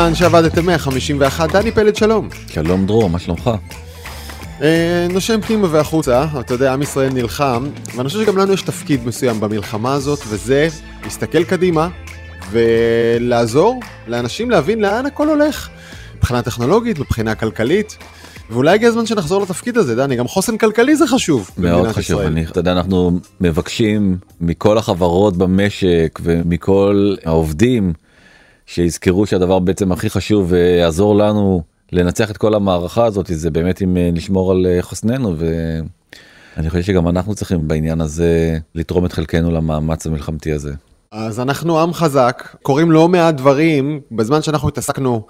בזמן שעבדתם 151, דני פלד שלום. שלום דרור, מה שלומך? אה, נושם פנימה והחוצה, אתה יודע, עם ישראל נלחם, ואני חושב שגם לנו יש תפקיד מסוים במלחמה הזאת, וזה להסתכל קדימה ולעזור לאנשים להבין לאן הכל הולך, מבחינה טכנולוגית, מבחינה כלכלית. ואולי הגיע הזמן שנחזור לתפקיד הזה, דני, גם חוסן כלכלי זה חשוב. מאוד חשוב, אני, אתה יודע, אנחנו מבקשים מכל החברות במשק ומכל העובדים שיזכרו שהדבר בעצם הכי חשוב ויעזור לנו לנצח את כל המערכה הזאת זה באמת אם אה, נשמור על אה, חוסננו ואני חושב שגם אנחנו צריכים בעניין הזה לתרום את חלקנו למאמץ המלחמתי הזה. אז אנחנו עם חזק, קוראים לא מעט דברים בזמן שאנחנו התעסקנו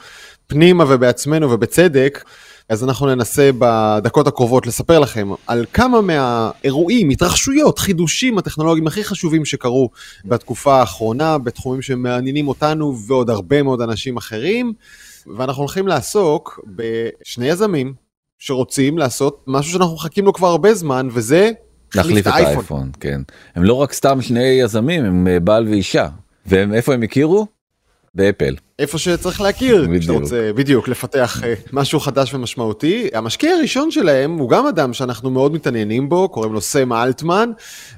פנימה ובעצמנו ובצדק. אז אנחנו ננסה בדקות הקרובות לספר לכם על כמה מהאירועים, התרחשויות, חידושים הטכנולוגיים הכי חשובים שקרו בתקופה האחרונה, בתחומים שמעניינים אותנו ועוד הרבה מאוד אנשים אחרים, ואנחנו הולכים לעסוק בשני יזמים שרוצים לעשות משהו שאנחנו מחכים לו כבר הרבה זמן, וזה להחליף את האייפון. כן. הם לא רק סתם שני יזמים, הם אה, בעל ואישה. ואיפה הם הכירו? באפל. איפה שצריך להכיר, בדיוק. כשאתה רוצה בדיוק לפתח אה, משהו חדש ומשמעותי. המשקיע הראשון שלהם הוא גם אדם שאנחנו מאוד מתעניינים בו, קוראים לו סם אלטמן,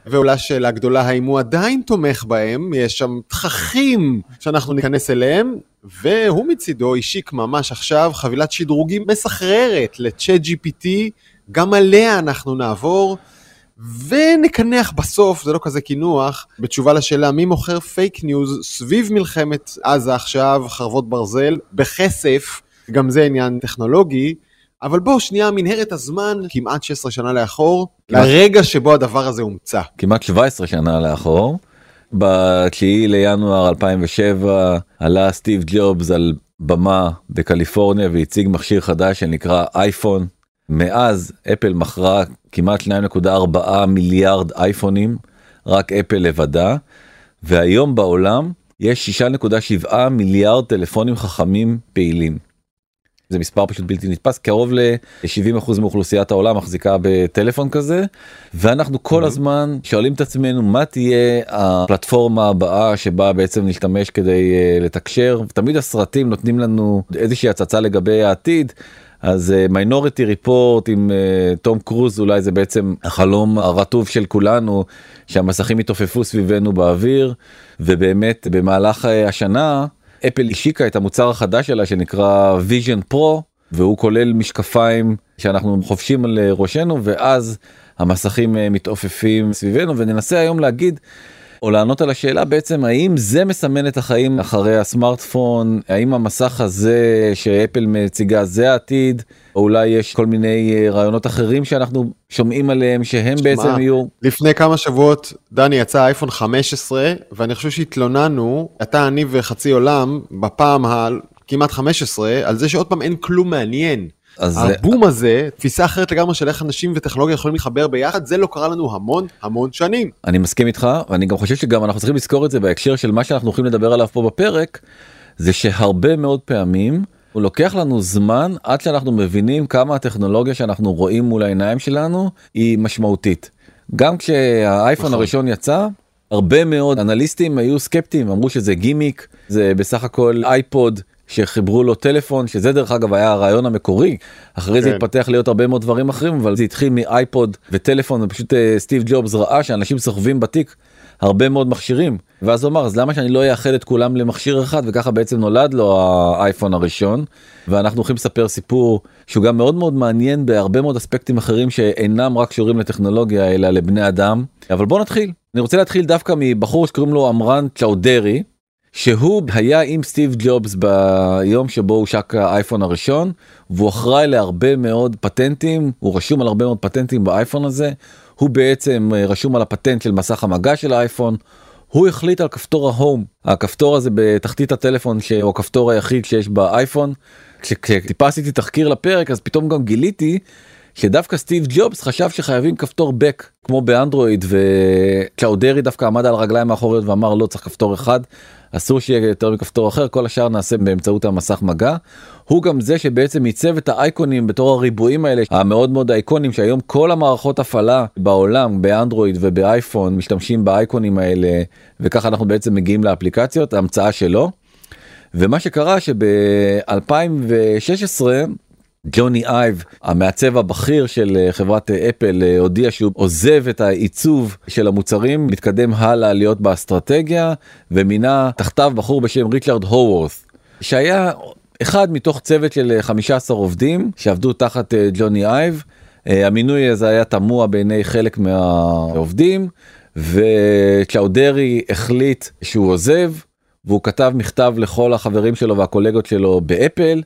ועולה שאלה גדולה האם הוא עדיין תומך בהם, יש שם תככים שאנחנו ניכנס אליהם, והוא מצידו השיק ממש עכשיו חבילת שדרוגים מסחררת ל ChatGPT, גם עליה אנחנו נעבור. ונקנח בסוף, זה לא כזה קינוח, בתשובה לשאלה מי מוכר fake news סביב מלחמת עזה עכשיו, חרבות ברזל, בכסף, גם זה עניין טכנולוגי. אבל בואו שנייה מנהרת הזמן כמעט 16 שנה לאחור, לרגע שבו הדבר הזה הומצא. כמעט 17 שנה לאחור. ב-9 לינואר 2007 עלה סטיב ג'ובס על במה בקליפורניה והציג מכשיר חדש שנקרא אייפון מאז אפל מכרה כמעט 2.4 מיליארד אייפונים, רק אפל לבדה, והיום בעולם יש 6.7 מיליארד טלפונים חכמים פעילים. זה מספר פשוט בלתי נתפס קרוב ל-70% מאוכלוסיית העולם מחזיקה בטלפון כזה ואנחנו כל mm-hmm. הזמן שואלים את עצמנו מה תהיה הפלטפורמה הבאה שבה בעצם נשתמש כדי uh, לתקשר תמיד הסרטים נותנים לנו איזושהי הצצה לגבי העתיד אז Minority uh, Report עם טום uh, קרוז אולי זה בעצם החלום הרטוב של כולנו שהמסכים יתעופפו סביבנו באוויר ובאמת במהלך uh, השנה אפל השיקה את המוצר החדש שלה שנקרא Vision Pro והוא כולל משקפיים שאנחנו חופשים על ראשנו ואז המסכים מתעופפים סביבנו וננסה היום להגיד או לענות על השאלה בעצם האם זה מסמן את החיים אחרי הסמארטפון האם המסך הזה שאפל מציגה זה העתיד או אולי יש כל מיני אה, רעיונות אחרים שאנחנו שומעים עליהם שהם שמה, בעצם יהיו. לפני כמה שבועות דני יצא אייפון 15 ואני חושב שהתלוננו אתה אני וחצי עולם בפעם הכמעט 15 על זה שעוד פעם אין כלום מעניין. אז הבום הזה, תפיסה אחרת לגמרי של איך אנשים וטכנולוגיה יכולים להתחבר ביחד, זה לא קרה לנו המון המון שנים. אני מסכים איתך, ואני גם חושב שגם אנחנו צריכים לזכור את זה בהקשר של מה שאנחנו הולכים לדבר עליו פה בפרק, זה שהרבה מאוד פעמים הוא לוקח לנו זמן עד שאנחנו מבינים כמה הטכנולוגיה שאנחנו רואים מול העיניים שלנו היא משמעותית. גם כשהאייפון נכון. הראשון יצא, הרבה מאוד אנליסטים היו סקפטיים, אמרו שזה גימיק, זה בסך הכל אייפוד שחיברו לו טלפון שזה דרך אגב היה הרעיון המקורי אחרי כן. זה התפתח להיות הרבה מאוד דברים אחרים אבל זה התחיל מאייפוד וטלפון ופשוט אה, סטיב ג'ובס ראה שאנשים סוחבים בתיק הרבה מאוד מכשירים. ואז הוא אמר אז למה שאני לא אאחד את כולם למכשיר אחד? וככה בעצם נולד לו האייפון הראשון. ואנחנו הולכים לספר סיפור שהוא גם מאוד מאוד מעניין בהרבה מאוד אספקטים אחרים שאינם רק קשורים לטכנולוגיה אלא לבני אדם. אבל בוא נתחיל. אני רוצה להתחיל דווקא מבחור שקוראים לו עמרן צ'אודרי שהוא היה עם סטיב ג'ובס ביום שבו הושק האייפון הראשון והוא אחראי להרבה מאוד פטנטים הוא רשום על הרבה מאוד פטנטים באייפון הזה הוא בעצם אה, רשום על הפטנט של מסך המגע של האייפון. הוא החליט על כפתור ההום הכפתור הזה בתחתית הטלפון שהוא הכפתור היחיד שיש באייפון. כשטיפה עשיתי תחקיר לפרק אז פתאום גם גיליתי שדווקא סטיב ג'ובס חשב שחייבים כפתור בק כמו באנדרואיד וצ'אודרי דווקא עמד על הרגליים האחוריות ואמר לא צריך כפתור אחד אסור שיהיה יותר מכפתור אחר כל השאר נעשה באמצעות המסך מגע. הוא גם זה שבעצם ייצב את האייקונים בתור הריבועים האלה המאוד מאוד אייקונים שהיום כל המערכות הפעלה בעולם באנדרואיד ובאייפון משתמשים באייקונים האלה וככה אנחנו בעצם מגיעים לאפליקציות המצאה שלו. ומה שקרה שב-2016 ג'וני אייב המעצב הבכיר של אה, חברת אה, אפל אה, הודיע שהוא עוזב את העיצוב של המוצרים מתקדם הלאה להיות באסטרטגיה ומינה תחתיו בחור בשם ריצ'רד הווורת שהיה אחד מתוך צוות של 15 עובדים שעבדו תחת ג'וני אייב. המינוי הזה היה תמוה בעיני חלק מהעובדים וצ'אודרי החליט שהוא עוזב והוא כתב מכתב לכל החברים שלו והקולגות שלו באפל.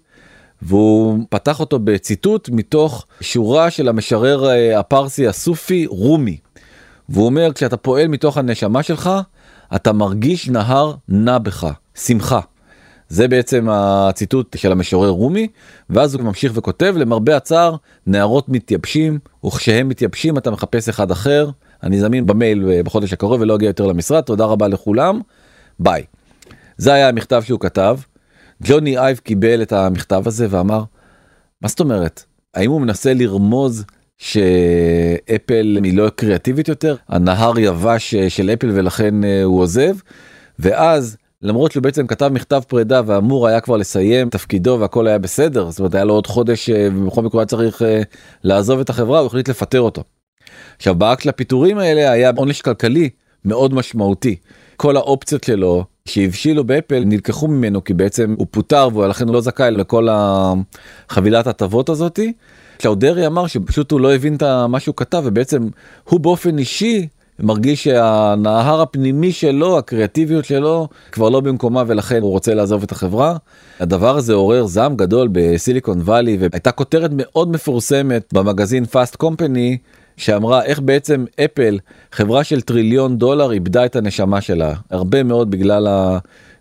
והוא פתח אותו בציטוט מתוך שורה של המשורר אה, הפרסי הסופי רומי. והוא אומר כשאתה פועל מתוך הנשמה שלך אתה מרגיש נהר נע בך שמחה. זה בעצם הציטוט של המשורר רומי ואז הוא ממשיך וכותב למרבה הצער נערות מתייבשים וכשהם מתייבשים אתה מחפש אחד אחר אני זמין במייל אה, בחודש הקרוב ולא אגיע יותר למשרד תודה רבה לכולם ביי. זה היה המכתב שהוא כתב ג'וני אייב קיבל את המכתב הזה ואמר מה זאת אומרת? האם הוא מנסה לרמוז שאפל היא לא קריאטיבית יותר? הנהר יבש של אפל ולכן אה, הוא עוזב? ואז למרות שהוא בעצם כתב מכתב פרידה ואמור היה כבר לסיים תפקידו והכל היה בסדר זאת אומרת היה לו עוד חודש אה, ובכל מקרה היה צריך אה, לעזוב את החברה הוא החליט לפטר אותו. עכשיו באקט לפיטורים האלה היה עונש כלכלי מאוד משמעותי כל האופציות שלו שהבשילו באפל נלקחו ממנו כי בעצם הוא פוטר ולכן הוא לא זכאי לכל החבילת הטבות הזאתי. צ'אודרי אמר שפשוט הוא לא הבין את מה שהוא כתב ובעצם הוא באופן אישי מרגיש שהנהר הפנימי שלו הקריאטיביות שלו כבר לא במקומה ולכן הוא רוצה לעזוב את החברה. הדבר הזה עורר זעם גדול בסיליקון וואלי והייתה כותרת מאוד מפורסמת במגזין פאסט קומפני שאמרה איך בעצם אפל חברה של טריליון דולר איבדה את הנשמה שלה הרבה מאוד בגלל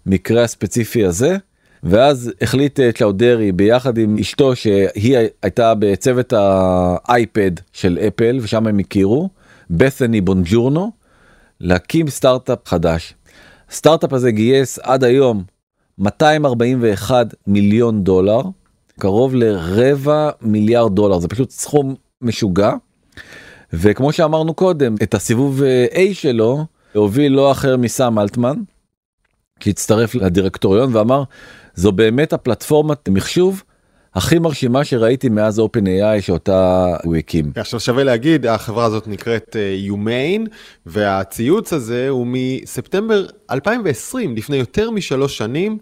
המקרה הספציפי הזה. ואז החליט אה, צ'אודרי ביחד עם אשתו שהיא הייתה בצוות האייפד של אפל ושם הם הכירו בת'ני בונג'ורנו להקים סטארט-אפ חדש. סטארט-אפ הזה גייס עד היום 241 מיליון דולר קרוב לרבע מיליארד דולר זה פשוט סכום משוגע. וכמו שאמרנו קודם את הסיבוב A שלו הוביל לא אחר מסם אלטמן. שהצטרף לדירקטוריון ואמר זו באמת הפלטפורמת מחשוב הכי מרשימה שראיתי מאז אופן AI שאותה הוא הקים. עכשיו שווה להגיד החברה הזאת נקראת יומיין והציוץ הזה הוא מספטמבר 2020 לפני יותר משלוש שנים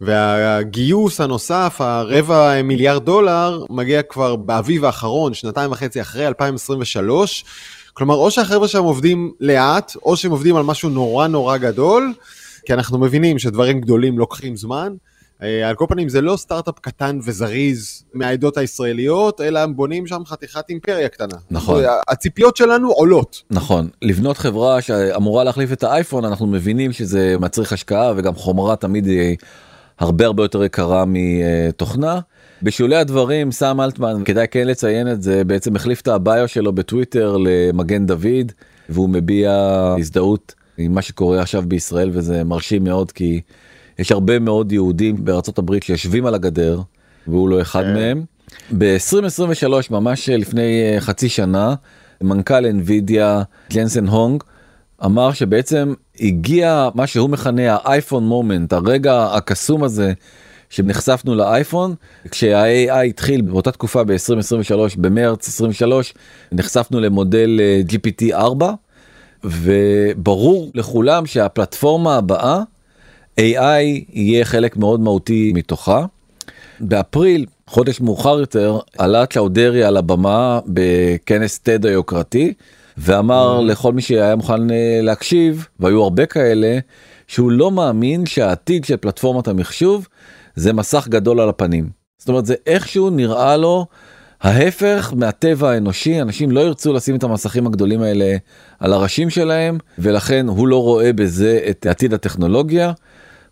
והגיוס הנוסף הרבע מיליארד דולר מגיע כבר באביב האחרון שנתיים וחצי אחרי 2023. כלומר או שהחבר'ה שם עובדים לאט או שהם עובדים על משהו נורא נורא גדול כי אנחנו מבינים שדברים גדולים לוקחים זמן. אה, על כל פנים זה לא סטארט-אפ קטן וזריז מהעדות הישראליות, אלא הם בונים שם חתיכת אימפריה קטנה. נכון. הציפיות שלנו עולות. נכון. לבנות חברה שאמורה להחליף את האייפון, אנחנו מבינים שזה מצריך השקעה וגם חומרה תמיד היא הרבה הרבה יותר יקרה מתוכנה. בשולי הדברים סם אלטמן כדאי כן לציין את זה בעצם החליף את הביו שלו בטוויטר למגן דוד והוא מביע הזדהות עם מה שקורה עכשיו בישראל וזה מרשים מאוד כי יש הרבה מאוד יהודים בארצות הברית שיושבים על הגדר והוא לא אחד כן. מהם. ב-2023 ממש לפני אה, חצי שנה מנכ"ל NVIDIA ג'נסן הונג אמר שבעצם הגיע מה שהוא מכנה האייפון מומנט הרגע הקסום הזה שנחשפנו לאייפון כשה-AI התחיל באותה תקופה ב-2023 במרץ 23 נחשפנו למודל אה, GPT 4 וברור לכולם שהפלטפורמה הבאה AI יהיה חלק מאוד מהותי מתוכה. באפריל חודש מאוחר יותר עלה צ'אודרי על הבמה בכנס TED היוקרתי ואמר mm. לכל מי שהיה מוכן אה, להקשיב והיו הרבה כאלה שהוא לא מאמין שהעתיד של פלטפורמת המחשוב זה מסך גדול על הפנים. זאת אומרת זה איכשהו נראה לו ההפך מהטבע האנושי אנשים לא ירצו לשים את המסכים הגדולים האלה על הראשים שלהם ולכן הוא לא רואה בזה את עתיד הטכנולוגיה.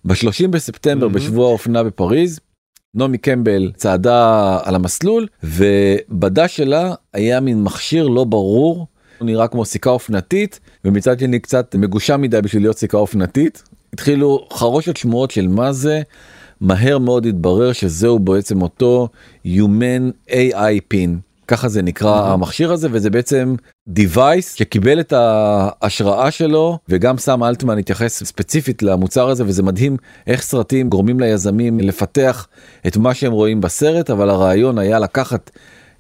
ב-30 בספטמבר mm-hmm. בשבוע האופנה בפריז נעמי קמבל צעדה על המסלול ובדש שלה היה מין מכשיר לא ברור הוא נראה כמו סיכה אופנתית ומצד שני קצת מגושם מדי בשביל להיות סיכה אופנתית התחילו חרושת שמועות של מה זה מהר מאוד התברר שזהו בעצם אותו Human AI פין ככה זה נקרא mm-hmm. המכשיר הזה וזה בעצם device שקיבל את ההשראה שלו וגם סם אלטמן התייחס ספציפית למוצר הזה וזה מדהים איך סרטים גורמים ליזמים לפתח את מה שהם רואים בסרט אבל הרעיון היה לקחת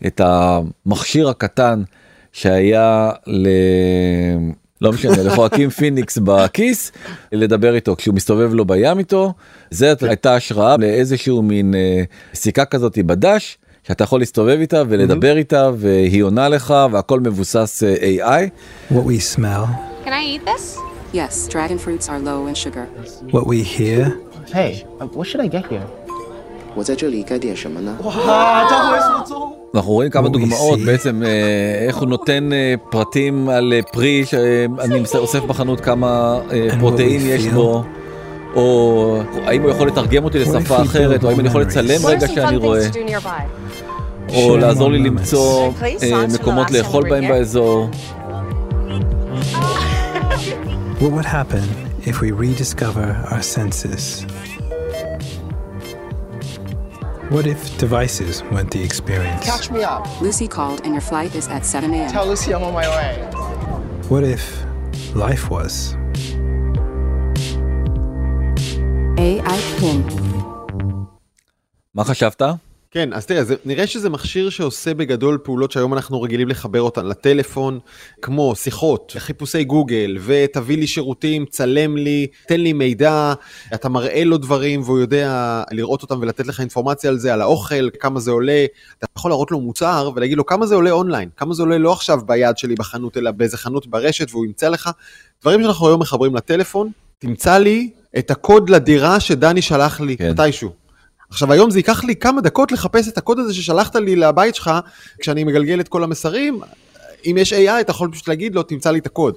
את המכשיר הקטן שהיה ל... לא משנה, לחואקים פיניקס בכיס, לדבר איתו כשהוא מסתובב לו בים איתו. זה הייתה השראה לאיזשהו מין אה, סיכה כזאת בדש, שאתה יכול להסתובב איתה ולדבר איתה, והיא עונה לך, והכל מבוסס אה, AI. What we smell. Can I eat this? Yes, dragon fruits are low in sugar. What we hear. Hey, uh, what should I get here? 我在这里该点什么呢？ אנחנו רואים כמה דוגמאות בעצם אה, איך הוא נותן אה, פרטים על אה, פרי שאני אוסף בחנות כמה אה, פרוטאין יש בו. או האם הוא יכול לתרגם אותי לשפה אחרת, או האם אני יכול לצלם What are רגע some שאני fun רואה, או לעזור לי Share למצוא moments. אה, מקומות לאכול בהם באזור. What would happen if we rediscover our senses? What if devices weren't the experience? Catch me up. Lucy called and your flight is at 7 a.m. Tell Lucy I'm on my way. What if life was? AI Pin. מה חשבת? כן, אז תראה, זה, נראה שזה מכשיר שעושה בגדול פעולות שהיום אנחנו רגילים לחבר אותן לטלפון, כמו שיחות, חיפושי גוגל, ותביא לי שירותים, צלם לי, תן לי מידע, אתה מראה לו דברים והוא יודע לראות אותם ולתת לך אינפורמציה על זה, על האוכל, כמה זה עולה, אתה יכול להראות לו מוצר ולהגיד לו כמה זה עולה אונליין, כמה זה עולה לא עכשיו ביד שלי בחנות, אלא באיזה חנות ברשת והוא ימצא לך, דברים שאנחנו היום מחברים לטלפון, תמצא לי את הקוד לדירה שדני שלח לי כן. מתישהו. עכשיו היום זה ייקח לי כמה דקות לחפש את הקוד הזה ששלחת לי לבית שלך, כשאני מגלגל את כל המסרים, אם יש AI אתה יכול פשוט להגיד לו תמצא לי את הקוד.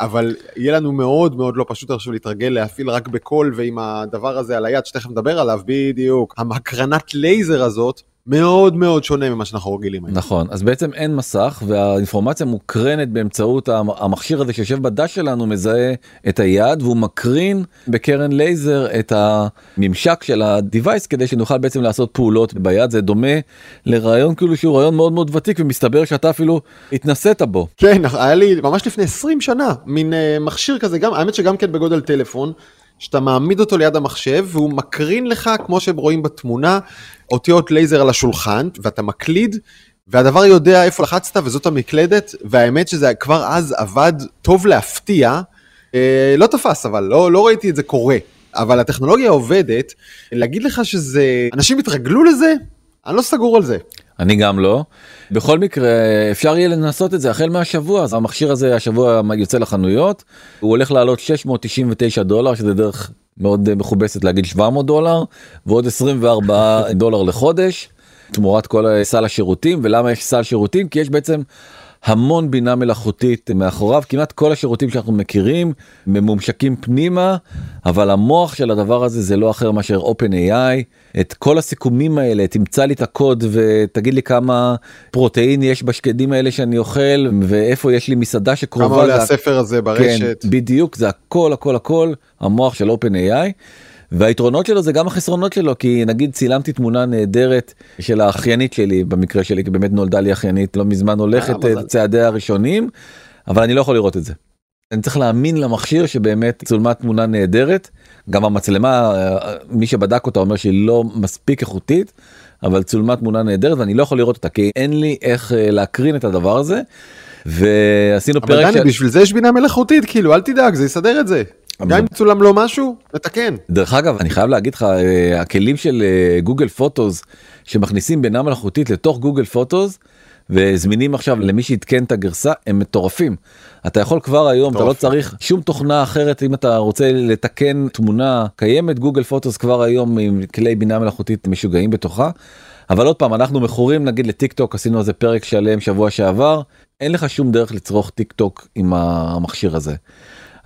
אבל יהיה לנו מאוד מאוד לא פשוט עכשיו להתרגל להפעיל רק בקול ועם הדבר הזה על היד שתכף נדבר עליו בדיוק. המקרנת לייזר הזאת מאוד מאוד שונה ממה שאנחנו רגילים היום. נכון, אז בעצם אין מסך והאינפורמציה מוקרנת באמצעות המ- המכשיר הזה שיושב בדש שלנו מזהה את היד והוא מקרין בקרן לייזר את הממשק של ה-device כדי שנוכל בעצם לעשות פעולות ביד זה דומה לרעיון כאילו שהוא רעיון מאוד מאוד ותיק ומסתבר שאתה אפילו התנסית בו. כן, היה לי ממש לפני 20 שנה, מין uh, מכשיר כזה, גם, האמת שגם כן בגודל טלפון, שאתה מעמיד אותו ליד המחשב והוא מקרין לך, כמו שהם רואים בתמונה, אותיות לייזר על השולחן, ואתה מקליד, והדבר יודע איפה לחצת וזאת המקלדת, והאמת שזה כבר אז עבד טוב להפתיע, אה, לא תפס אבל, לא, לא ראיתי את זה קורה. אבל הטכנולוגיה עובדת, להגיד לך שזה, אנשים התרגלו לזה? אני לא סגור על זה. אני גם לא. בכל מקרה אפשר יהיה לנסות את זה החל מהשבוע אז המכשיר הזה השבוע יוצא לחנויות הוא הולך לעלות 699 דולר שזה דרך מאוד מכובסת להגיד 700 דולר ועוד 24 דולר לחודש תמורת כל סל השירותים ולמה יש סל שירותים כי יש בעצם המון בינה מלאכותית מאחוריו כמעט כל השירותים שאנחנו מכירים ממומשקים פנימה אבל המוח של הדבר הזה זה לא אחר מאשר OpenAI את כל הסיכומים האלה תמצא לי את הקוד ותגיד לי כמה פרוטאין יש בשקדים האלה שאני אוכל ואיפה יש לי מסעדה שקרובה. כמה עולה זה- הספר הזה ברשת? כן, בדיוק זה הכל הכל הכל המוח של OpenAI. והיתרונות שלו זה גם החסרונות שלו כי נגיד צילמתי תמונה נהדרת של האחיינית שלי במקרה שלי כי באמת נולדה לי אחיינית לא מזמן הולכת. את צעדיה הראשונים אבל אני לא יכול לראות את זה. אני צריך להאמין למכשיר שבאמת צולמה תמונה נהדרת גם המצלמה אה, מי שבדק אותה אומר שהיא לא מספיק איכותית אבל צולמה תמונה נהדרת ואני לא יכול לראות אותה כי אין לי איך אה, להקרין את הדבר הזה. ועשינו אבל פרק דני, בשביל זה יש בינה מלאכותית, כאילו, אל תדאג, זה יסדר את זה. גם אם צולם לו משהו, נתקן. דרך אגב אני חייב להגיד לך אה, הכלים של אה, Google Photos שמכניסים בינה מלאכותית לתוך Google Photos וזמינים עכשיו למי שעדכן את הגרסה הם מטורפים. אתה יכול כבר היום אתה לא. צריך שום תוכנה אחרת אם אתה רוצה לתקן תמונה קיימת Google Photos כבר היום עם כלי בינה מלאכותית משוגעים בתוכה. אבל עוד פעם אנחנו מכורים נגיד לטיק טוק עשינו על זה פרק שלם שבוע שעבר אין לך שום דרך לצרוך טיק טוק עם המכשיר הזה.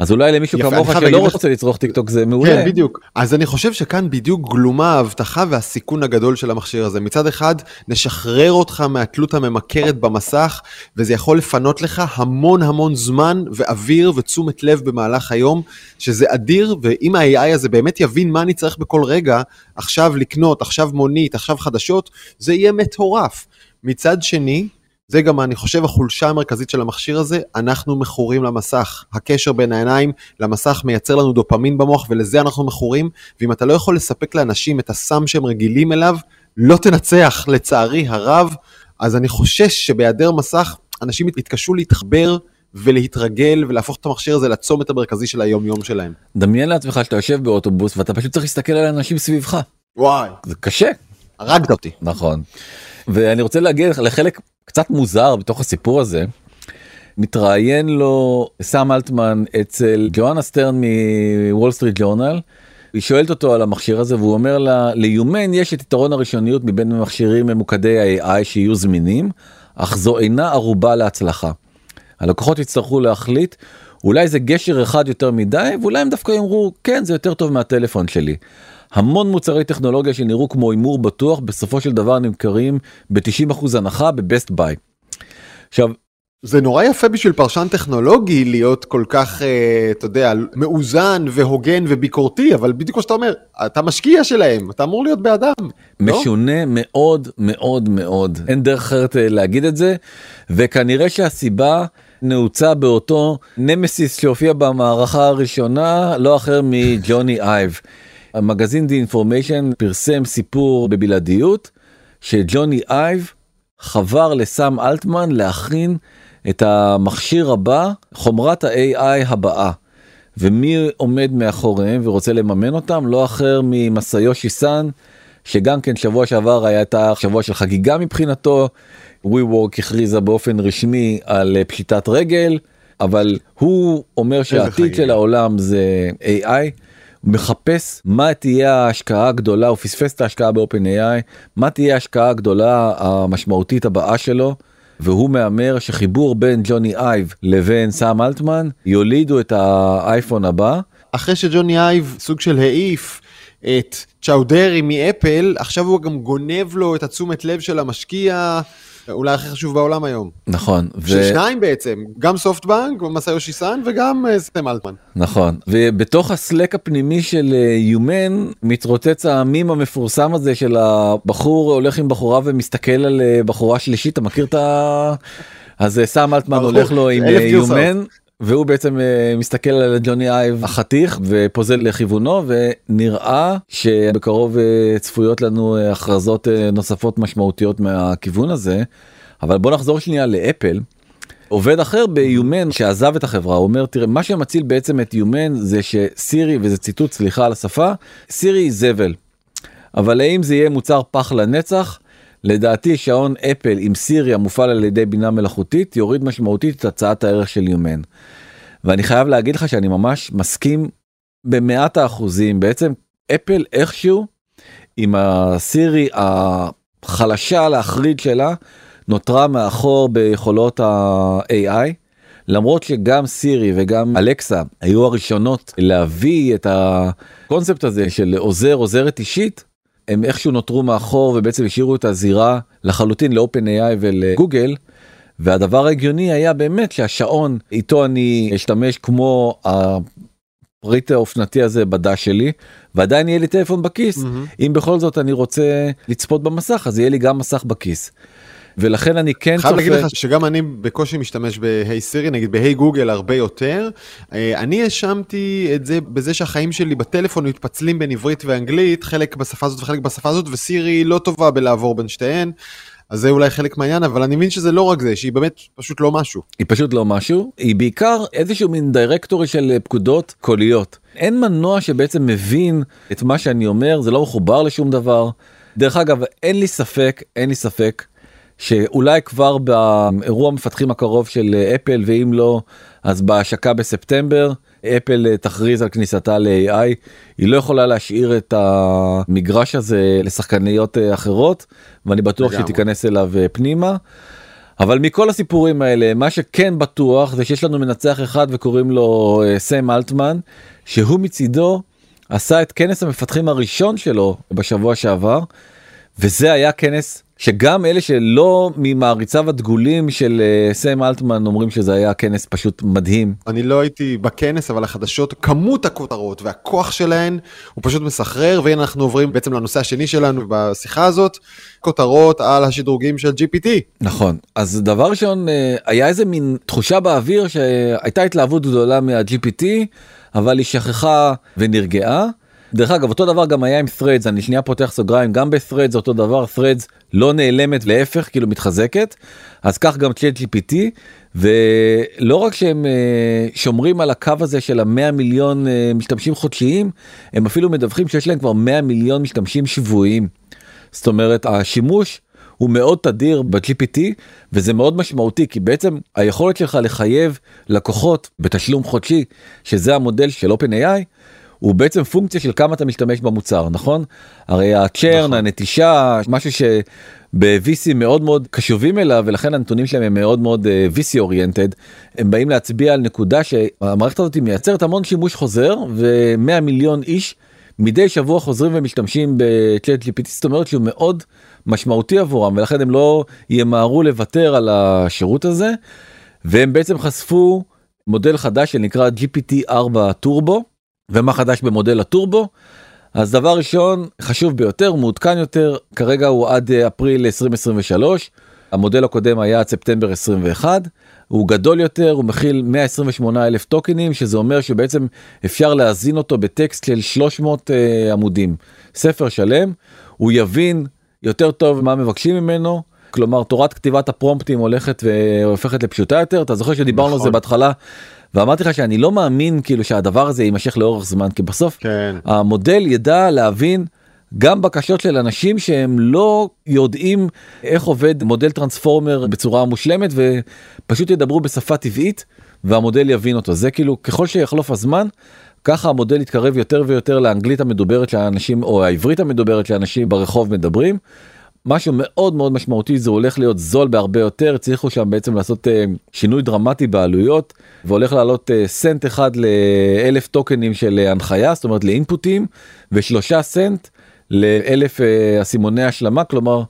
אז אולי למישהו כמוך שלא רוצה לצרוך טיק טוק זה מעולה. כן, בדיוק. אז אני חושב שכאן בדיוק גלומה ההבטחה והסיכון הגדול של המכשיר הזה. מצד אחד, נשחרר אותך מהתלות הממכרת במסך, וזה יכול לפנות לך המון המון זמן ואוויר ותשומת לב במהלך היום, שזה אדיר, ואם ה-AI הזה באמת יבין מה אני צריך בכל רגע, עכשיו לקנות, עכשיו מונית, עכשיו חדשות, זה יהיה מטורף. מצד שני, זה גם אני חושב החולשה המרכזית של המכשיר הזה, אנחנו מכורים למסך. הקשר בין העיניים למסך מייצר לנו דופמין במוח ולזה אנחנו מכורים, ואם אתה לא יכול לספק לאנשים את הסם שהם רגילים אליו, לא תנצח לצערי הרב. אז אני חושש שבהיעדר מסך, אנשים יתקשו להתחבר ולהתרגל ולהפוך את המכשיר הזה לצומת המרכזי של היום יום שלהם. דמיין לעצמך שאתה יושב באוטובוס ואתה פשוט צריך להסתכל על האנשים סביבך. וואי, זה קשה. הרגת אותי. נכון. ואני רוצה להגיד לך לחלק קצת מוזר בתוך הסיפור הזה. מתראיין לו סם אלטמן אצל ג'ואנה סטרן מ Wall Street Journal. היא שואלת אותו על המכשיר הזה והוא אומר לה ל Humane יש את יתרון הראשוניות מבין מכשירים ממוקדי ה-AI שיהיו זמינים אך זו אינה ערובה להצלחה. הלקוחות יצטרכו להחליט אולי זה גשר אחד יותר מדי ואולי הם דווקא יאמרו כן זה יותר טוב מהטלפון שלי. המון מוצרי טכנולוגיה שנראו כמו הימור בטוח בסופו של דבר נמכרים ב-90% הנחה בבסט ביי. עכשיו זה נורא יפה בשביל פרשן טכנולוגי להיות כל כך, אה, אתה יודע, מאוזן והוגן וביקורתי, אבל בדיוק כמו שאתה אומר, אתה משקיע שלהם, אתה אמור להיות בעדם. לא? משונה מאוד מאוד מאוד אין דרך אחרת אה, להגיד את זה וכנראה שהסיבה נעוצה באותו נמסיס שהופיע במערכה הראשונה לא אחר מג'וני אייב. המגזין The Information פרסם סיפור בבלעדיות שג'וני אייב חבר לסם אלטמן להכין את המכשיר הבא חומרת ה-AI הבאה. ומי עומד מאחוריהם ורוצה לממן אותם לא אחר ממסאיושי סאן שגם כן שבוע שעבר הייתה שבוע של חגיגה מבחינתו. WeWork הכריזה באופן רשמי על אה, פשיטת רגל אבל הוא אומר שהעתיד. של העולם זה AI. מחפש מה תהיה ההשקעה הגדולה הוא פספס את ההשקעה ב-OpenAI מה תהיה ההשקעה הגדולה המשמעותית הבאה שלו. והוא מהמר שחיבור בין ג'וני אייב לבין סאם אלטמן יולידו את האייפון הבא. אחרי שג'וני אייב סוג של העיף את צ'אודרי מאפל, עכשיו הוא גם גונב לו את התשומת לב של המשקיע, אולי הכי חשוב בעולם היום. נכון. ו... ששניים בעצם, גם סופטבנק, מסאיושי סאן וגם אה, סם אלטמן. נכון ובתוך הסלק הפנימי של אה, יומן מתרוצץ המים המפורסם הזה של הבחור הולך עם בחורה ומסתכל על אה, בחורה שלישית אתה מכיר את ה... אז סם אלטמן הולך לו עם. יומן. והוא בעצם אה, מסתכל על ג'וני אייב החתיך ופוזל לכיוונו ונראה שבקרוב אה, צפויות לנו אה, הכרזות נוספות משמעותיות מהכיוון הזה. אבל בוא נחזור שנייה לאפל. עובד אחר ביומן שעזב את החברה הוא אומר תראה מה שמציל בעצם את יומן זה שסירי וזה ציטוט סליחה על השפה סירי זבל. אבל האם זה יהיה מוצר פח לנצח? לדעתי שעון אפל עם סירי המופעל על ידי בינה מלאכותית יוריד משמעותית את הצעת הערך של יומן. ואני חייב להגיד לך שאני ממש מסכים במאת האחוזים בעצם אפל איכשהו עם הסירי החלשה להחריד שלה נותרה מאחור ביכולות ה-AI. למרות שגם סירי וגם אלקסה היו הראשונות להביא את הקונספט הזה של עוזר עוזרת אישית הם איכשהו נותרו מאחור ובעצם השאירו את הזירה לחלוטין לאופן AI ולגוגל. והדבר ההגיוני היה באמת שהשעון איתו אני אשתמש כמו הפריט האופנתי הזה בדש שלי ועדיין יהיה לי טלפון בכיס Mm-hmm. אם בכל זאת אני רוצה לצפות במסך אז יהיה לי גם מסך בכיס. ולכן אני כן חייב להגיד צופה לך שגם אני בקושי משתמש בהיי סירי, נגיד בהיי גוגל הרבה יותר. אה, אני האשמתי את זה בזה שהחיים שלי בטלפון מתפצלים בין עברית ואנגלית, חלק בשפה הזאת וחלק בשפה הזאת, וסירי לא טובה בלעבור בין שתיהן. אז זה אולי חלק מהעניין, אבל אני מבין שזה לא רק זה, שהיא באמת פשוט לא משהו. היא פשוט לא משהו היא בעיקר איזשהו מין דירקטורי של פקודות קוליות אין מנוע שבעצם מבין את מה שאני אומר זה לא מחובר לשום דבר. דרך אגב אין לי ספק אין לי ספק שאולי כבר באירוע המפתחים הקרוב של אפל ואם לא אז בהשקה בספטמבר אפל אה, תכריז על כניסתה ל-AI היא לא יכולה להשאיר את המגרש הזה לשחקניות אה, אחרות ואני בטוח שהיא. תיכנס אליו אה, פנימה. אבל מכל הסיפורים האלה מה שכן בטוח זה שיש לנו מנצח אחד וקוראים לו סם אלטמן שהוא מצידו עשה את כנס המפתחים הראשון שלו בשבוע שעבר וזה היה כנס שגם אלה שלא ממעריציו הדגולים של אה, סם אלטמן אומרים שזה היה כנס פשוט מדהים. אני לא הייתי בכנס, אבל החדשות, כמות הכותרות והכוח שלהן הוא פשוט מסחרר, והנה אנחנו עוברים בעצם לנושא השני שלנו בשיחה הזאת, כותרות על השדרוגים של GPT. נכון, אז דבר ראשון, אה, היה איזה מין תחושה באוויר שהייתה התלהבות גדולה מה-GPT, אבל היא שכחה ונרגעה. דרך אגב אותו דבר גם היה עם threads אני שנייה פותח סוגריים גם ב-threads אותו דבר threads לא נעלמת להפך כאילו מתחזקת אז כך גם צ'אט gpt ולא רק שהם uh, שומרים על הקו הזה של המאה מיליון uh, משתמשים חודשיים הם אפילו מדווחים שיש להם כבר 100 מיליון משתמשים שבועיים. זאת אומרת השימוש הוא מאוד תדיר ב-GPT וזה מאוד משמעותי כי בעצם היכולת שלך לחייב לקוחות בתשלום חודשי שזה המודל של OpenAI הוא בעצם פונקציה של כמה אתה משתמש במוצר נכון? הרי הצ'רן נכון. הנטישה משהו שב-VC מאוד מאוד קשובים אליו ולכן הנתונים שלהם הם מאוד מאוד uh, VC אוריינטד הם באים להצביע על נקודה שהמערכת הזאת מייצרת המון שימוש חוזר ו100 מיליון איש מדי שבוע חוזרים ומשתמשים בצ'אט GPT זאת אומרת שהוא מאוד משמעותי עבורם ולכן הם לא ימהרו לוותר על השירות הזה. והם בעצם חשפו מודל חדש שנקרא GPT 4 טורבו ומה חדש במודל הטורבו. אז דבר ראשון חשוב ביותר מעודכן יותר כרגע הוא עד אה, אפריל 2023 המודל הקודם היה עד ספטמבר 21 הוא גדול יותר הוא מכיל 128 אלף טוקנים שזה אומר שבעצם אפשר להזין אותו בטקסט של 300 uh, אה, עמודים ספר שלם הוא יבין יותר טוב מה מבקשים ממנו כלומר תורת כתיבת הפרומפטים הולכת והופכת לפשוטה יותר אתה זוכר שדיברנו נכון. על זה נכון. בהתחלה ואמרתי לך שאני לא מאמין כאילו שהדבר הזה יימשך לאורך זמן כי בסוף כן. המודל ידע להבין גם בקשות של אנשים שהם לא יודעים איך עובד מודל טרנספורמר בצורה מושלמת ופשוט ידברו בשפה טבעית והמודל יבין אותו זה כאילו ככל שיחלוף הזמן ככה המודל יתקרב יותר ויותר לאנגלית המדוברת שאנשים או העברית המדוברת שאנשים ברחוב מדברים משהו מאוד מאוד משמעותי זה הולך להיות זול בהרבה יותר הצליחו שם בעצם לעשות uh, שינוי דרמטי בעלויות והולך לעלות uh, סנט אחד לאלף טוקנים של uh, הנחיה זאת אומרת לאינפוטים ושלושה סנט לאלף uh, אסימוני השלמה כלומר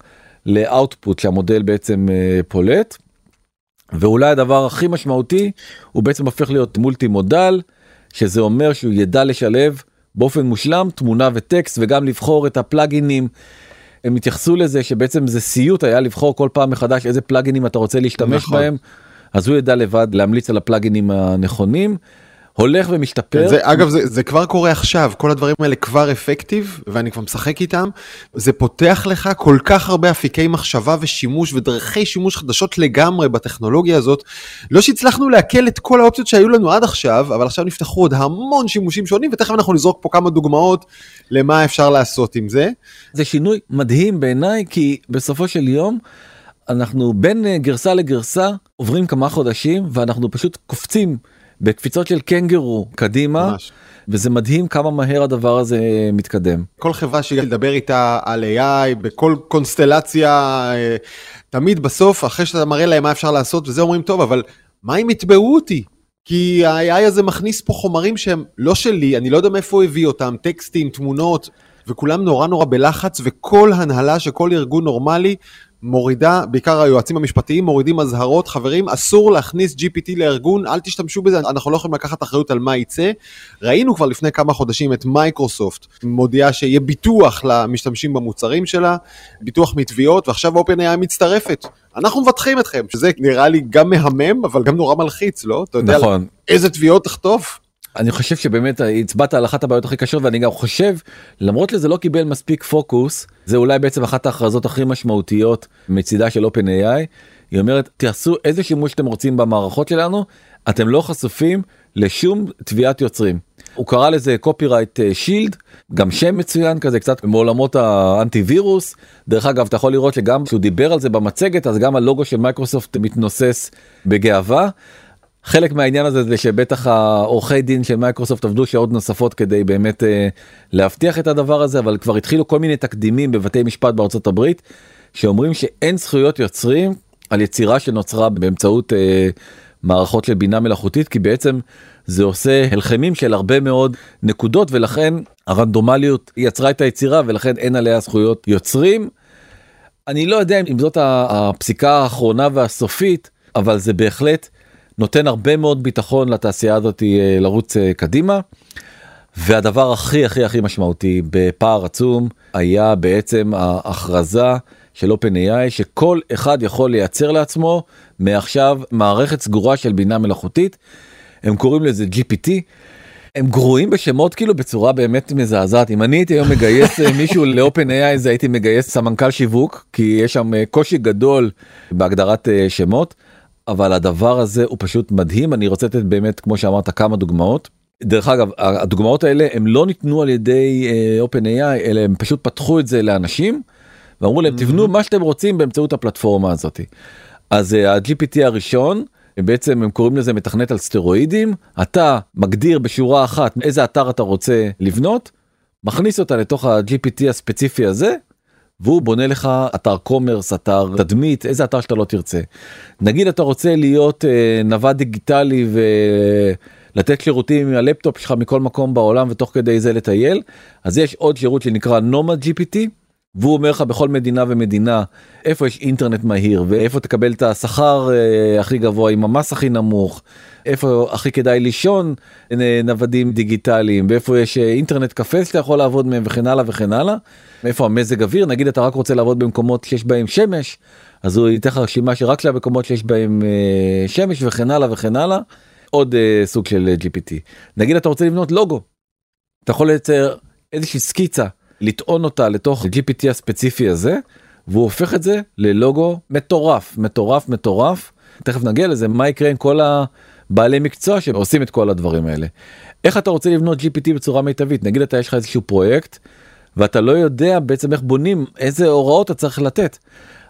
לאוטפוט שהמודל בעצם uh, פולט. ואולי הדבר הכי משמעותי הוא בעצם הופך להיות מולטי מודל שזה אומר שהוא ידע לשלב באופן מושלם תמונה וטקסט וגם לבחור את הפלאגינים הם התייחסו לזה שבעצם זה סיוט היה לבחור כל פעם מחדש איזה פלאגינים אתה רוצה להשתמש נכון. בהם אז הוא ידע לבד להמליץ על הפלאגינים הנכונים. הולך ומשתפר. זה, אגב זה, זה כבר קורה עכשיו כל הדברים האלה כבר אפקטיב ואני כבר משחק איתם זה פותח לך כל כך הרבה אפיקי מחשבה ושימוש ודרכי שימוש חדשות לגמרי בטכנולוגיה הזאת לא שהצלחנו לעכל את כל האופציות שהיו לנו עד עכשיו אבל עכשיו נפתחו עוד המון שימושים שונים ותכף אנחנו נזרוק פה כמה דוגמאות למה אפשר לעשות עם זה. זה שינוי מדהים בעיניי כי בסופו של יום. אנחנו בין גרסה לגרסה עוברים כמה חודשים ואנחנו פשוט קופצים בקפיצות של קנגרו קדימה. ממש. וזה מדהים כמה מהר הדבר הזה מתקדם. כל חברה שידבר איתה על AI בכל קונסטלציה, אה, תמיד בסוף, אחרי שאתה מראה להם מה אפשר לעשות, וזה אומרים, טוב, אבל מה אם יתבעו אותי? כי ה-AI הזה מכניס פה חומרים שהם לא שלי, אני לא יודע מאיפה הוא הביא אותם, טקסטים, תמונות, וכולם נורא נורא בלחץ, וכל הנהלה של כל ארגון נורמלי מורידה, בעיקר היועצים המשפטיים מורידים אזהרות, חברים, אסור להכניס GPT לארגון, אל תשתמשו בזה, אנחנו לא יכולים לקחת אחריות על מה יצא. ראינו כבר לפני כמה חודשים את מייקרוסופט מודיעה שיהיה ביטוח למשתמשים במוצרים שלה, ביטוח מתביעות, ועכשיו OpenAI מצטרפת. אנחנו מבטחים אתכם, שזה נראה לי גם מהמם, אבל גם נורא מלחיץ, לא? אתה יודע נכון. איזה תביעות תחטוף? אני חושב שבאמת הצבעת על אחת הבעיות הכי קשות ואני גם חושב למרות לזה לא קיבל מספיק פוקוס זה אולי בעצם אחת ההכרזות הכי משמעותיות מצידה של OpenAI. היא אומרת תעשו איזה שימוש שאתם רוצים במערכות שלנו אתם לא חשופים לשום תביעת יוצרים. הוא קרא לזה קופירייט שילד גם שם מצוין כזה קצת מעולמות האנטי וירוס דרך אגב אתה יכול לראות שגם כשהוא דיבר על זה במצגת אז גם הלוגו של מייקרוסופט מתנוסס בגאווה חלק מהעניין הזה זה שבטח העורכי דין של מייקרוסופט עבדו שעות נוספות כדי באמת אה, להבטיח את הדבר הזה אבל כבר התחילו כל מיני תקדימים בבתי משפט בארצות הברית שאומרים שאין זכויות יוצרים על יצירה שנוצרה באמצעות אה, מערכות של בינה מלאכותית כי בעצם זה עושה הלחמים של הרבה מאוד נקודות ולכן הרנדומליות יצרה את היצירה ולכן אין עליה זכויות יוצרים. אני לא יודע אם זאת הפסיקה האחרונה והסופית, אבל זה בהחלט נותן הרבה מאוד ביטחון לתעשייה הזאת אה, לרוץ אה, קדימה. והדבר הכי הכי הכי משמעותי בפער עצום היה בעצם ההכרזה של OpenAI שכל אחד יכול לייצר לעצמו מעכשיו מערכת סגורה של בינה מלאכותית. הם קוראים לזה GPT. הם גרועים בשמות כאילו בצורה באמת מזעזעת אם אני הייתי היום מגייס אה, מישהו לאופן AI זה הייתי מגייס סמנכ"ל שיווק כי יש שם קושי גדול בהגדרת שמות אבל הדבר הזה הוא פשוט מדהים אני רוצה לתת באמת כמו שאמרת כמה דוגמאות. דרך אגב הדוגמאות האלה הם לא ניתנו על ידי uh, AI אלא הם פשוט פתחו את זה לאנשים ואמרו להם תבנו מה שאתם רוצים באמצעות הפלטפורמה הזאת. אז אה, ה-GPT הראשון בעצם הם קוראים לזה מתכנת על סטרואידים אתה מגדיר בשורה אחת איזה אתר אתה רוצה לבנות מכניס אותה לתוך ה-GPT הספציפי הזה והוא בונה לך אתר commerce אתר תדמית איזה אתר שאתה לא תרצה. נגיד אתה רוצה להיות אה, נווד דיגיטלי ולתת שירותים עם הלפטופ שלך מכל מקום בעולם ותוך כדי זה לטייל אז יש עוד שירות שנקרא נומד gpt והוא אומר לך בכל מדינה ומדינה איפה יש אינטרנט מהיר ואיפה תקבל את השכר אה, הכי גבוה עם המס הכי נמוך איפה הכי כדאי לישון אה, נוודים דיגיטליים ואיפה יש אה, אינטרנט קפה שאתה יכול לעבוד מהם וכן הלאה וכן הלאה. איפה המזג אוויר נגיד אתה רק רוצה לעבוד במקומות שיש בהם שמש אז הוא ייתן לך רשימה שרק למקומות שיש בהם שמש וכן הלאה וכן הלאה עוד סוג של gpt נגיד אתה רוצה לבנות לוגו. אתה יכול לייצר איזושהי סקיצה לטעון אותה לתוך gpt הספציפי הזה והוא הופך את זה ללוגו מטורף מטורף מטורף תכף נגיע לזה מה יקרה עם כל הבעלי מקצוע שעושים את כל הדברים האלה. איך אתה רוצה לבנות gpt בצורה מיטבית נגיד אתה יש לך איזשהו פרויקט ואתה לא יודע בעצם איך בונים איזה הוראות אתה צריך לתת.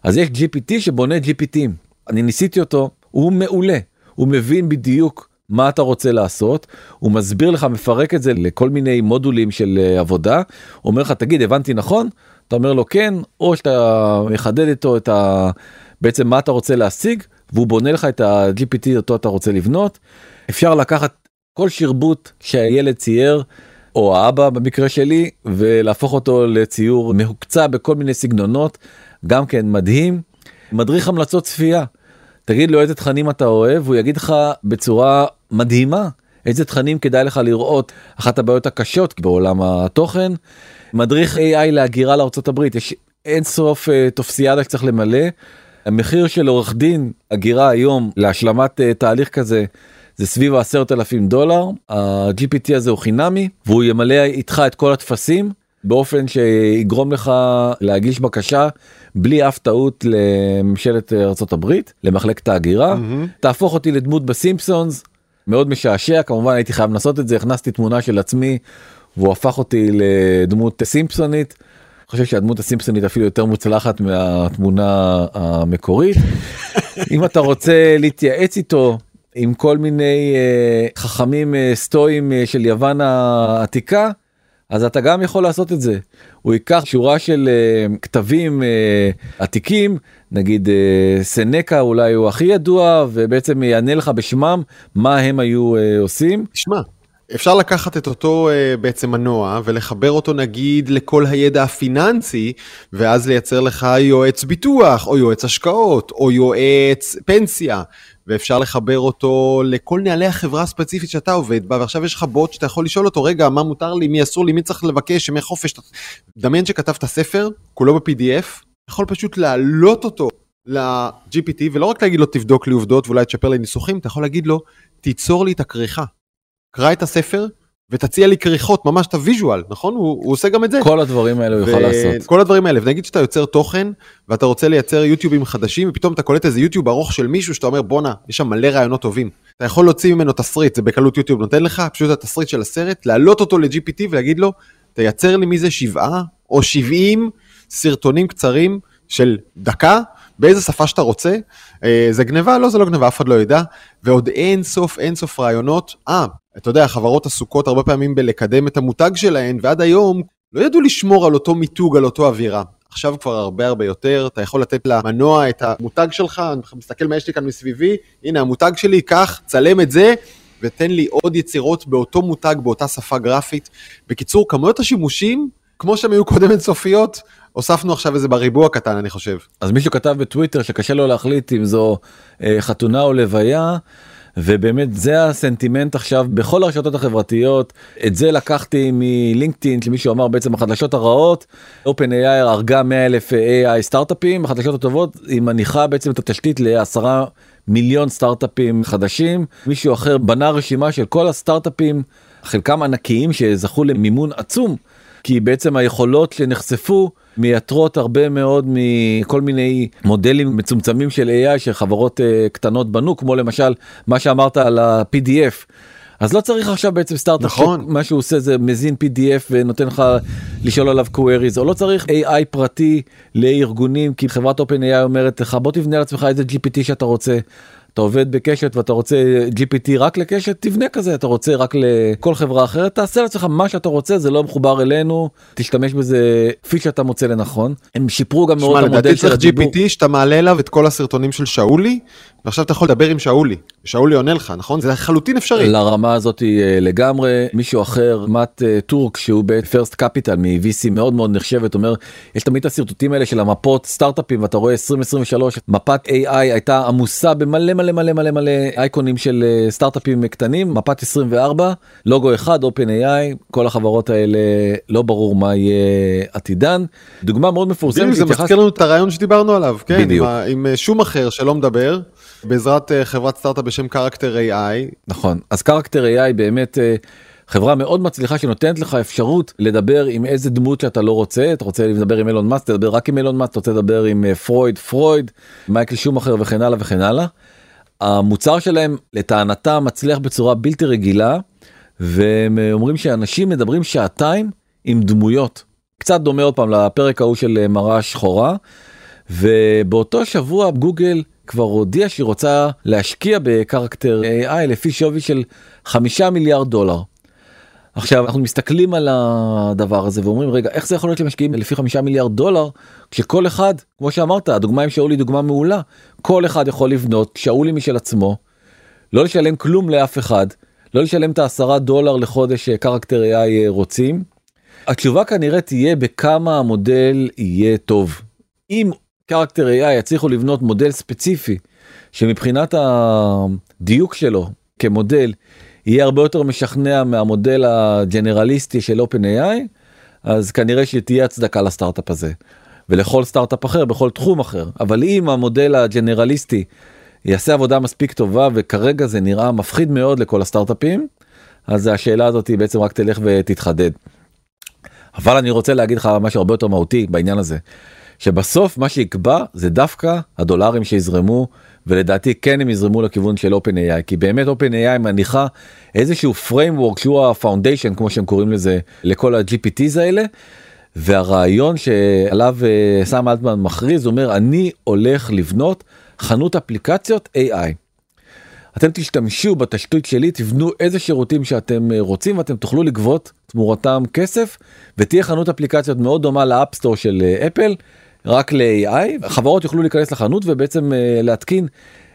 אז יש gpt שבונה gptים אני ניסיתי אותו הוא מעולה הוא מבין בדיוק מה אתה רוצה לעשות, הוא מסביר לך, מפרק את זה לכל מיני מודולים של אה, עבודה, הוא אומר לך, תגיד, הבנתי נכון? אתה אומר לו כן, או שאתה מחדד איתו את ה... בעצם מה אתה רוצה להשיג, והוא בונה לך את ה-GPT אותו אתה רוצה לבנות. אפשר לקחת כל שרבוט שהילד צייר, או האבא במקרה שלי, ולהפוך אותו לציור מהוקצע בכל מיני סגנונות, גם כן מדהים. מדריך המלצות צפייה. תגיד לו איזה תכנים אתה אוהב, הוא יגיד לך בצורה מדהימה איזה תכנים כדאי לך לראות. אחת הבעיות הקשות בעולם התוכן, מדריך AI להגירה לארצות הברית, יש אין סוף uh, טופסיאדה שצריך למלא. המחיר של עורך דין הגירה היום להשלמת uh, תהליך כזה זה סביב העשרת אלפים דולר. ה-GPT הזה הוא חינמי והוא ימלא איתך את כל הטפסים באופן שיגרום לך להגיש בקשה בלי אף טעות לממשלת ארה"ב למחלקת ההגירה mm-hmm. תהפוך אותי לדמות בסימפסונס מאוד משעשע כמובן הייתי חייב לנסות את זה הכנסתי תמונה של עצמי והוא הפך אותי לדמות סימפסונית. אני חושב שהדמות הסימפסונית אפילו יותר מוצלחת מהתמונה המקורית. אם אתה רוצה להתייעץ איתו עם כל מיני uh, חכמים uh, סטואים uh, של יוון העתיקה אז אתה גם יכול לעשות את זה. הוא ייקח שורה של uh, כתבים uh, עתיקים, נגיד uh, סנקה אולי הוא הכי ידוע, ובעצם יענה לך בשמם מה הם היו uh, עושים. תשמע, אפשר לקחת את אותו uh, בעצם מנוע ולחבר אותו נגיד לכל הידע הפיננסי, ואז לייצר לך יועץ ביטוח, או יועץ השקעות, או יועץ פנסיה. ואפשר לחבר אותו לכל נהלי החברה הספציפית שאתה עובד בה, ועכשיו יש לך בוט שאתה יכול לשאול אותו, רגע, מה מותר לי, מי אסור לי, מי צריך לבקש, ימי חופש. דמיין שכתבת ספר, כולו ב-PDF, יכול פשוט להעלות אותו ל-GPT, ולא רק להגיד לו תבדוק לי עובדות ואולי תשפר לי ניסוחים, אתה יכול להגיד לו, תיצור לי את הכריכה. קרא את הספר, ותציע לי כריכות, ממש את ה visual, נכון? הוא, הוא עושה גם את זה. כל הדברים האלה הוא ו... יכול לעשות. כל הדברים האלה, ונגיד שאתה יוצר תוכן, ואתה רוצה לייצר יוטיובים חדשים, ופתאום אתה קולט איזה יוטיוב ארוך של מישהו שאתה אומר, בואנה, יש שם מלא רעיונות טובים. אתה יכול להוציא ממנו תסריט, זה בקלות יוטיוב נותן לך, פשוט התסריט של הסרט, להעלות אותו ל-GPT ולהגיד לו, תייצר לי מזה שבעה או שבעים סרטונים קצרים של דקה, באיזה שפה שאתה רוצה. אה, זה גניבה? לא, זה לא גניבה, אף אחד לא ידע. ועוד אין סוף, אין סוף רעיונות. אה, אתה יודע, חברות עסוקות הרבה פעמים בלקדם את המותג שלהן, ועד היום לא ידעו לשמור על אותו מיתוג, על אותו אווירה. עכשיו כבר הרבה הרבה יותר, אתה יכול לתת למנוע את המותג שלך, אני מסתכל מה יש לי כאן מסביבי, הנה המותג שלי, קח, צלם את זה, ותן לי עוד יצירות באותו מותג, באותה שפה גרפית. בקיצור, כמויות השימושים כמו שהם היו קודם אינסופיות, הוספנו עכשיו איזה בריבוע קטן, אני חושב. אז מישהו כתב בטוויטר שקשה לו להחליט אם זו אה, חתונה או לוויה. ובאמת זה הסנטימנט עכשיו בכל הרשתות החברתיות את זה לקחתי מלינקדאין שמישהו אמר בעצם החדשות הרעות OpenAI הרגה 100 אלף AI סטארט-אפים החדשות הטובות היא מניחה בעצם את התשתית לעשרה מיליון סטארט-אפים חדשים מישהו אחר בנה רשימה של כל הסטארט-אפים חלקם ענקיים שזכו למימון עצום כי בעצם היכולות שנחשפו מייתרות הרבה מאוד מכל מיני מודלים מצומצמים של AI שחברות uh, קטנות בנו כמו למשל מה שאמרת על ה-PDF. אז לא צריך עכשיו בעצם סטארט-אפ נכון. מה שהוא עושה זה מזין pdf ונותן לך לשאול עליו queries או לא צריך ai פרטי לארגונים כי חברת OpenAI אומרת לך בוא תבנה לעצמך איזה gpt שאתה רוצה. אתה עובד בקשת ואתה רוצה gpt רק לקשת תבנה כזה אתה רוצה רק לכל חברה אחרת תעשה לעצמך מה שאתה רוצה זה לא מחובר אלינו תשתמש בזה כפי שאתה מוצא לנכון הם שיפרו גם מאוד המודל של הדיבור. GPT שאתה מעלה אליו את כל הסרטונים של שאולי, ועכשיו אתה יכול לדבר עם שאולי. שאולי עונה לך, נכון? זה לחלוטין אפשרי. לרמה הזאת אה, לגמרי מישהו אחר מאט אה, טורק שהוא בפרסט קפיטל מ-VC מאוד מאוד נחשבת אומר יש תמיד את השרטוטים האלה של המפות סטארט-אפים ואתה רואה 2023 מפת AI הייתה עמוסה במלא מלא מלא מלא מלא אייקונים של אה, סטארט-אפים קטנים מפת 24 לוגו אחד OpenAI כל החברות האלה לא ברור מה יהיה עתידן דוגמה מאוד מפורסמת זה מזכיר לנו את הרעיון שדיברנו עליו, כן, בדיוק. עם, עם אה, שום אחר שלא מדבר, בעזרת אה, חברת סטארט-אפ בשם קרקטר AI, נכון אז קרקטר AI באמת חברה מאוד מצליחה שנותנת לך אפשרות לדבר עם איזה דמות שאתה לא רוצה אתה רוצה לדבר עם אילון מאסק תדבר רק עם אילון מאסק אתה רוצה לדבר עם פרויד פרויד מייקל שומאחר וכן הלאה וכן הלאה. המוצר שלהם לטענתם מצליח בצורה בלתי רגילה והם אה, אומרים שאנשים מדברים שעתיים עם דמויות קצת דומה עוד פעם לפרק ההוא של אה, מראה שחורה ובאותו שבוע גוגל כבר הודיעה שהיא רוצה להשקיע בקרקטר AI לפי שווי של חמישה מיליארד דולר. עכשיו אנחנו מסתכלים על הדבר הזה ואומרים רגע איך זה יכול להיות שמשקיעים לפי חמישה מיליארד דולר כשכל אחד כמו שאמרת הדוגמה עם שאולי דוגמה מעולה כל אחד יכול לבנות שאולי משל עצמו לא לשלם כלום לאף אחד לא לשלם את העשרה דולר לחודש שקרקטר AI רוצים. התשובה כנראה תהיה בכמה המודל יהיה טוב. אם קרקטר AI יצליחו לבנות מודל ספציפי שמבחינת הדיוק שלו כמודל יהיה הרבה יותר משכנע מהמודל הג'נרליסטי של OpenAI אז כנראה שתהיה הצדקה לסטארט-אפ הזה ולכל סטארט-אפ אחר בכל תחום אחר אבל אם המודל הג'נרליסטי יעשה עבודה מספיק טובה וכרגע זה נראה מפחיד מאוד לכל הסטארט-אפים אז השאלה הזאת היא בעצם רק תלך ותתחדד. אבל אני רוצה להגיד לך משהו הרבה יותר מהותי בעניין הזה שבסוף מה שיקבע זה דווקא הדולרים שיזרמו ולדעתי כן הם יזרמו לכיוון של OpenAI כי באמת OpenAI מניחה איזשהו framework שהוא הפאונדיישן כמו שהם קוראים לזה לכל ה-GPTs האלה. והרעיון שעליו אה, סם אלטמן מכריז אומר אני הולך לבנות חנות אפליקציות AI. אתם תשתמשו בתשתית שלי תבנו איזה שירותים שאתם אה, רוצים ואתם תוכלו לגבות תמורתם כסף ותהיה חנות אפליקציות מאוד דומה לאפסטור של אה, אפל רק ל-AI חברות יוכלו להיכנס לחנות ובעצם אה, להתקין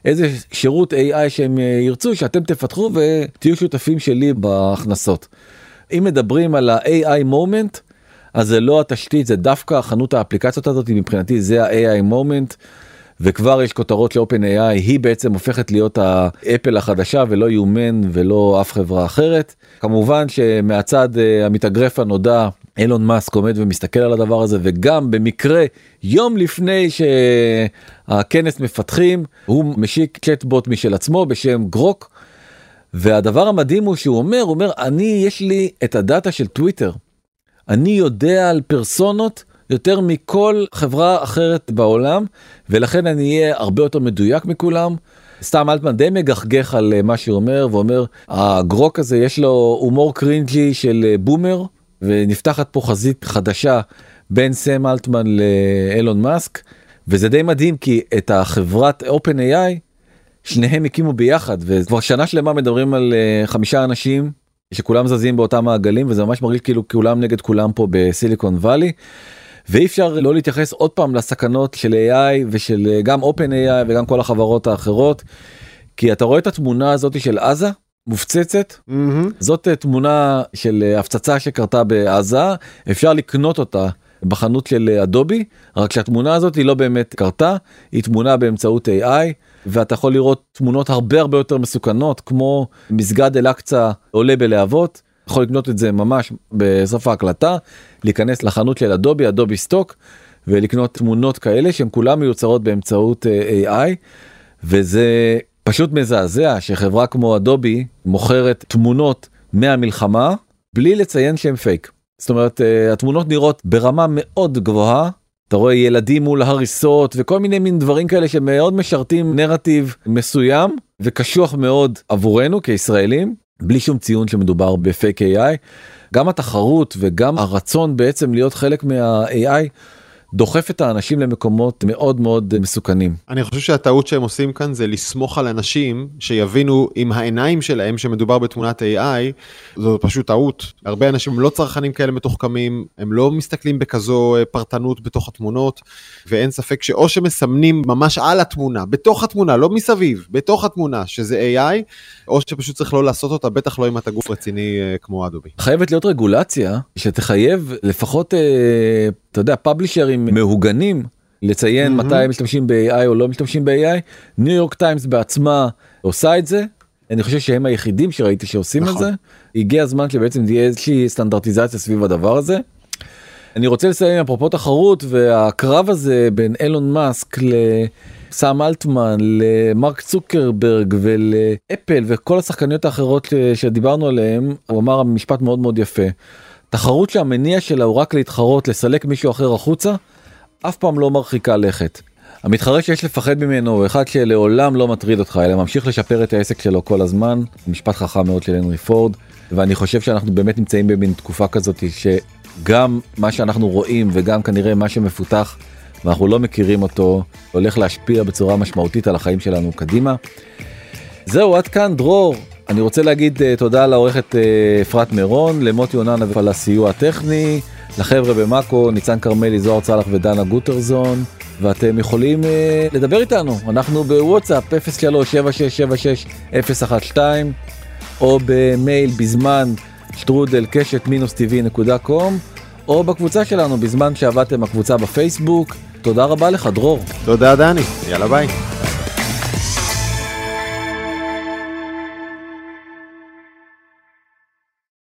איזה שירות AI שהם אה, ירצו שאתם תפתחו ותהיו שותפים שלי בהכנסות. אם מדברים על ה-AI moment אז זה לא התשתית זה דווקא החנות האפליקציות הזאת מבחינתי זה ה-AI moment. וכבר יש כותרות לאופן AI היא בעצם הופכת להיות האפל החדשה ולא יומן ולא אף חברה אחרת. כמובן שמהצד אה, המתאגרף הנודע אילון מאסק עומד ומסתכל על הדבר הזה וגם במקרה יום לפני שהכנס מפתחים הוא משיק צ'טבוט משל עצמו בשם גרוק. והדבר המדהים הוא שהוא אומר הוא אומר אני יש לי את הדאטה של טוויטר. אני יודע על פרסונות יותר מכל חברה אחרת בעולם ולכן אני אהיה הרבה יותר מדויק מכולם. סם אלטמן די מגחגך על אה, מה שהוא אומר ואומר הגרוק הזה יש לו הומור cringy של אה, boomer ונפתחת פה חזית חדשה בין סם אלטמן לאילון מאסק וזה די מדהים כי את החברת OpenAI שניהם הקימו ביחד וכבר שנה שלמה מדברים על uh, חמישה אנשים שכולם זזים באותם מעגלים וזה ממש מרגיש כאילו כולם נגד כולם פה בסיליקון וואלי. ואי אפשר לא להתייחס עוד פעם לסכנות של AI ושל uh, גם Open AI וגם כל החברות האחרות. כי אתה רואה את התמונה הזאת של עזה מופצצת. מהמם. זאת אה, תמונה של אה, הפצצה שקרתה בעזה, אפשר לקנות אותה בחנות של אה, אדובי, רק שהתמונה הזאת היא לא באמת קרתה, היא תמונה באמצעות AI, ואתה יכול לראות תמונות הרבה הרבה יותר מסוכנות, כמו מסגד אל-אקצא עולה בלהבות, יכול לקנות את זה ממש בסוף ההקלטה, להיכנס לחנות של אדובי, אדובי סטוק, ולקנות תמונות כאלה שהן כולן מיוצרות באמצעות AI, וזה פשוט מזעזע שחברה כמו אדובי מוכרת תמונות מהמלחמה בלי לציין שהם פייק. זאת אומרת אה, התמונות נראות ברמה מאוד גבוהה. אתה רואה ילדים מול הריסות וכל מיני מין דברים כאלה שמאוד משרתים נרטיב מסוים וקשוח מאוד עבורנו כישראלים בלי שום ציון שמדובר בפייק AI. גם התחרות וגם הרצון בעצם להיות חלק מה-AI דוחף את האנשים למקומות מאוד מאוד מסוכנים. אני חושב שהטעות שהם עושים כאן זה לסמוך על אנשים שיבינו עם העיניים שלהם שמדובר בתמונת AI, זו פשוט טעות. הרבה אנשים הם לא צרכנים כאלה מתוחכמים, הם לא מסתכלים בכזו אה, פרטנות בתוך התמונות, ואין ספק שאו שמסמנים ממש על התמונה, בתוך התמונה, לא מסביב, בתוך התמונה, שזה AI, או שפשוט צריך לא לעשות אותה, בטח לא אם אתה גוף רציני אה, כמו אדובי. חייבת להיות רגולציה שתחייב לפחות אה, אתה יודע פאבלישרים מהוגנים לציין מהמם. מתי הם משתמשים ב-AI או לא משתמשים ב-AI. ניו יורק טיימס בעצמה עושה את זה. אני חושב שהם היחידים שראיתי שעושים את נכון. זה. הגיע הזמן שבעצם תהיה איזושהי סטנדרטיזציה סביב הדבר הזה. אני רוצה לסיים אפרופו תחרות והקרב הזה בין אילון מאסק לסאם אלטמן למרק צוקרברג ולאפל וכל השחקניות האחרות אה, שדיברנו עליהם הוא אמר משפט מאוד מאוד יפה. תחרות שהמניע שלה הוא רק להתחרות לסלק מישהו אחר החוצה אף פעם לא מרחיקה לכת. המתחרה שיש לפחד ממנו הוא אחד שלעולם לא מטריד אותך אלא ממשיך לשפר את העסק שלו כל הזמן משפט חכם מאוד של הנרי פורד ואני חושב שאנחנו באמת נמצאים במין תקופה כזאת שגם מה שאנחנו רואים וגם כנראה מה שמפותח ואנחנו לא מכירים אותו הולך להשפיע בצורה משמעותית על החיים שלנו קדימה. זהו עד כאן דרור אני רוצה להגיד uh, תודה לעורכת uh, אפרת מירון למוטי אוננה על הסיוע הטכני לחבר'ה במאקו ניצן כרמלי זוהר צלח ודנה גוטרזון ואתם יכולים uh, לדבר איתנו אנחנו בוואטסאפ 037676 או במייל בזמן שטרודל קשת מינוס טבעי נקודה קום או בקבוצה שלנו בזמן שעבדתם הקבוצה בפייסבוק תודה רבה לך דרור. תודה דני, יאללה ביי.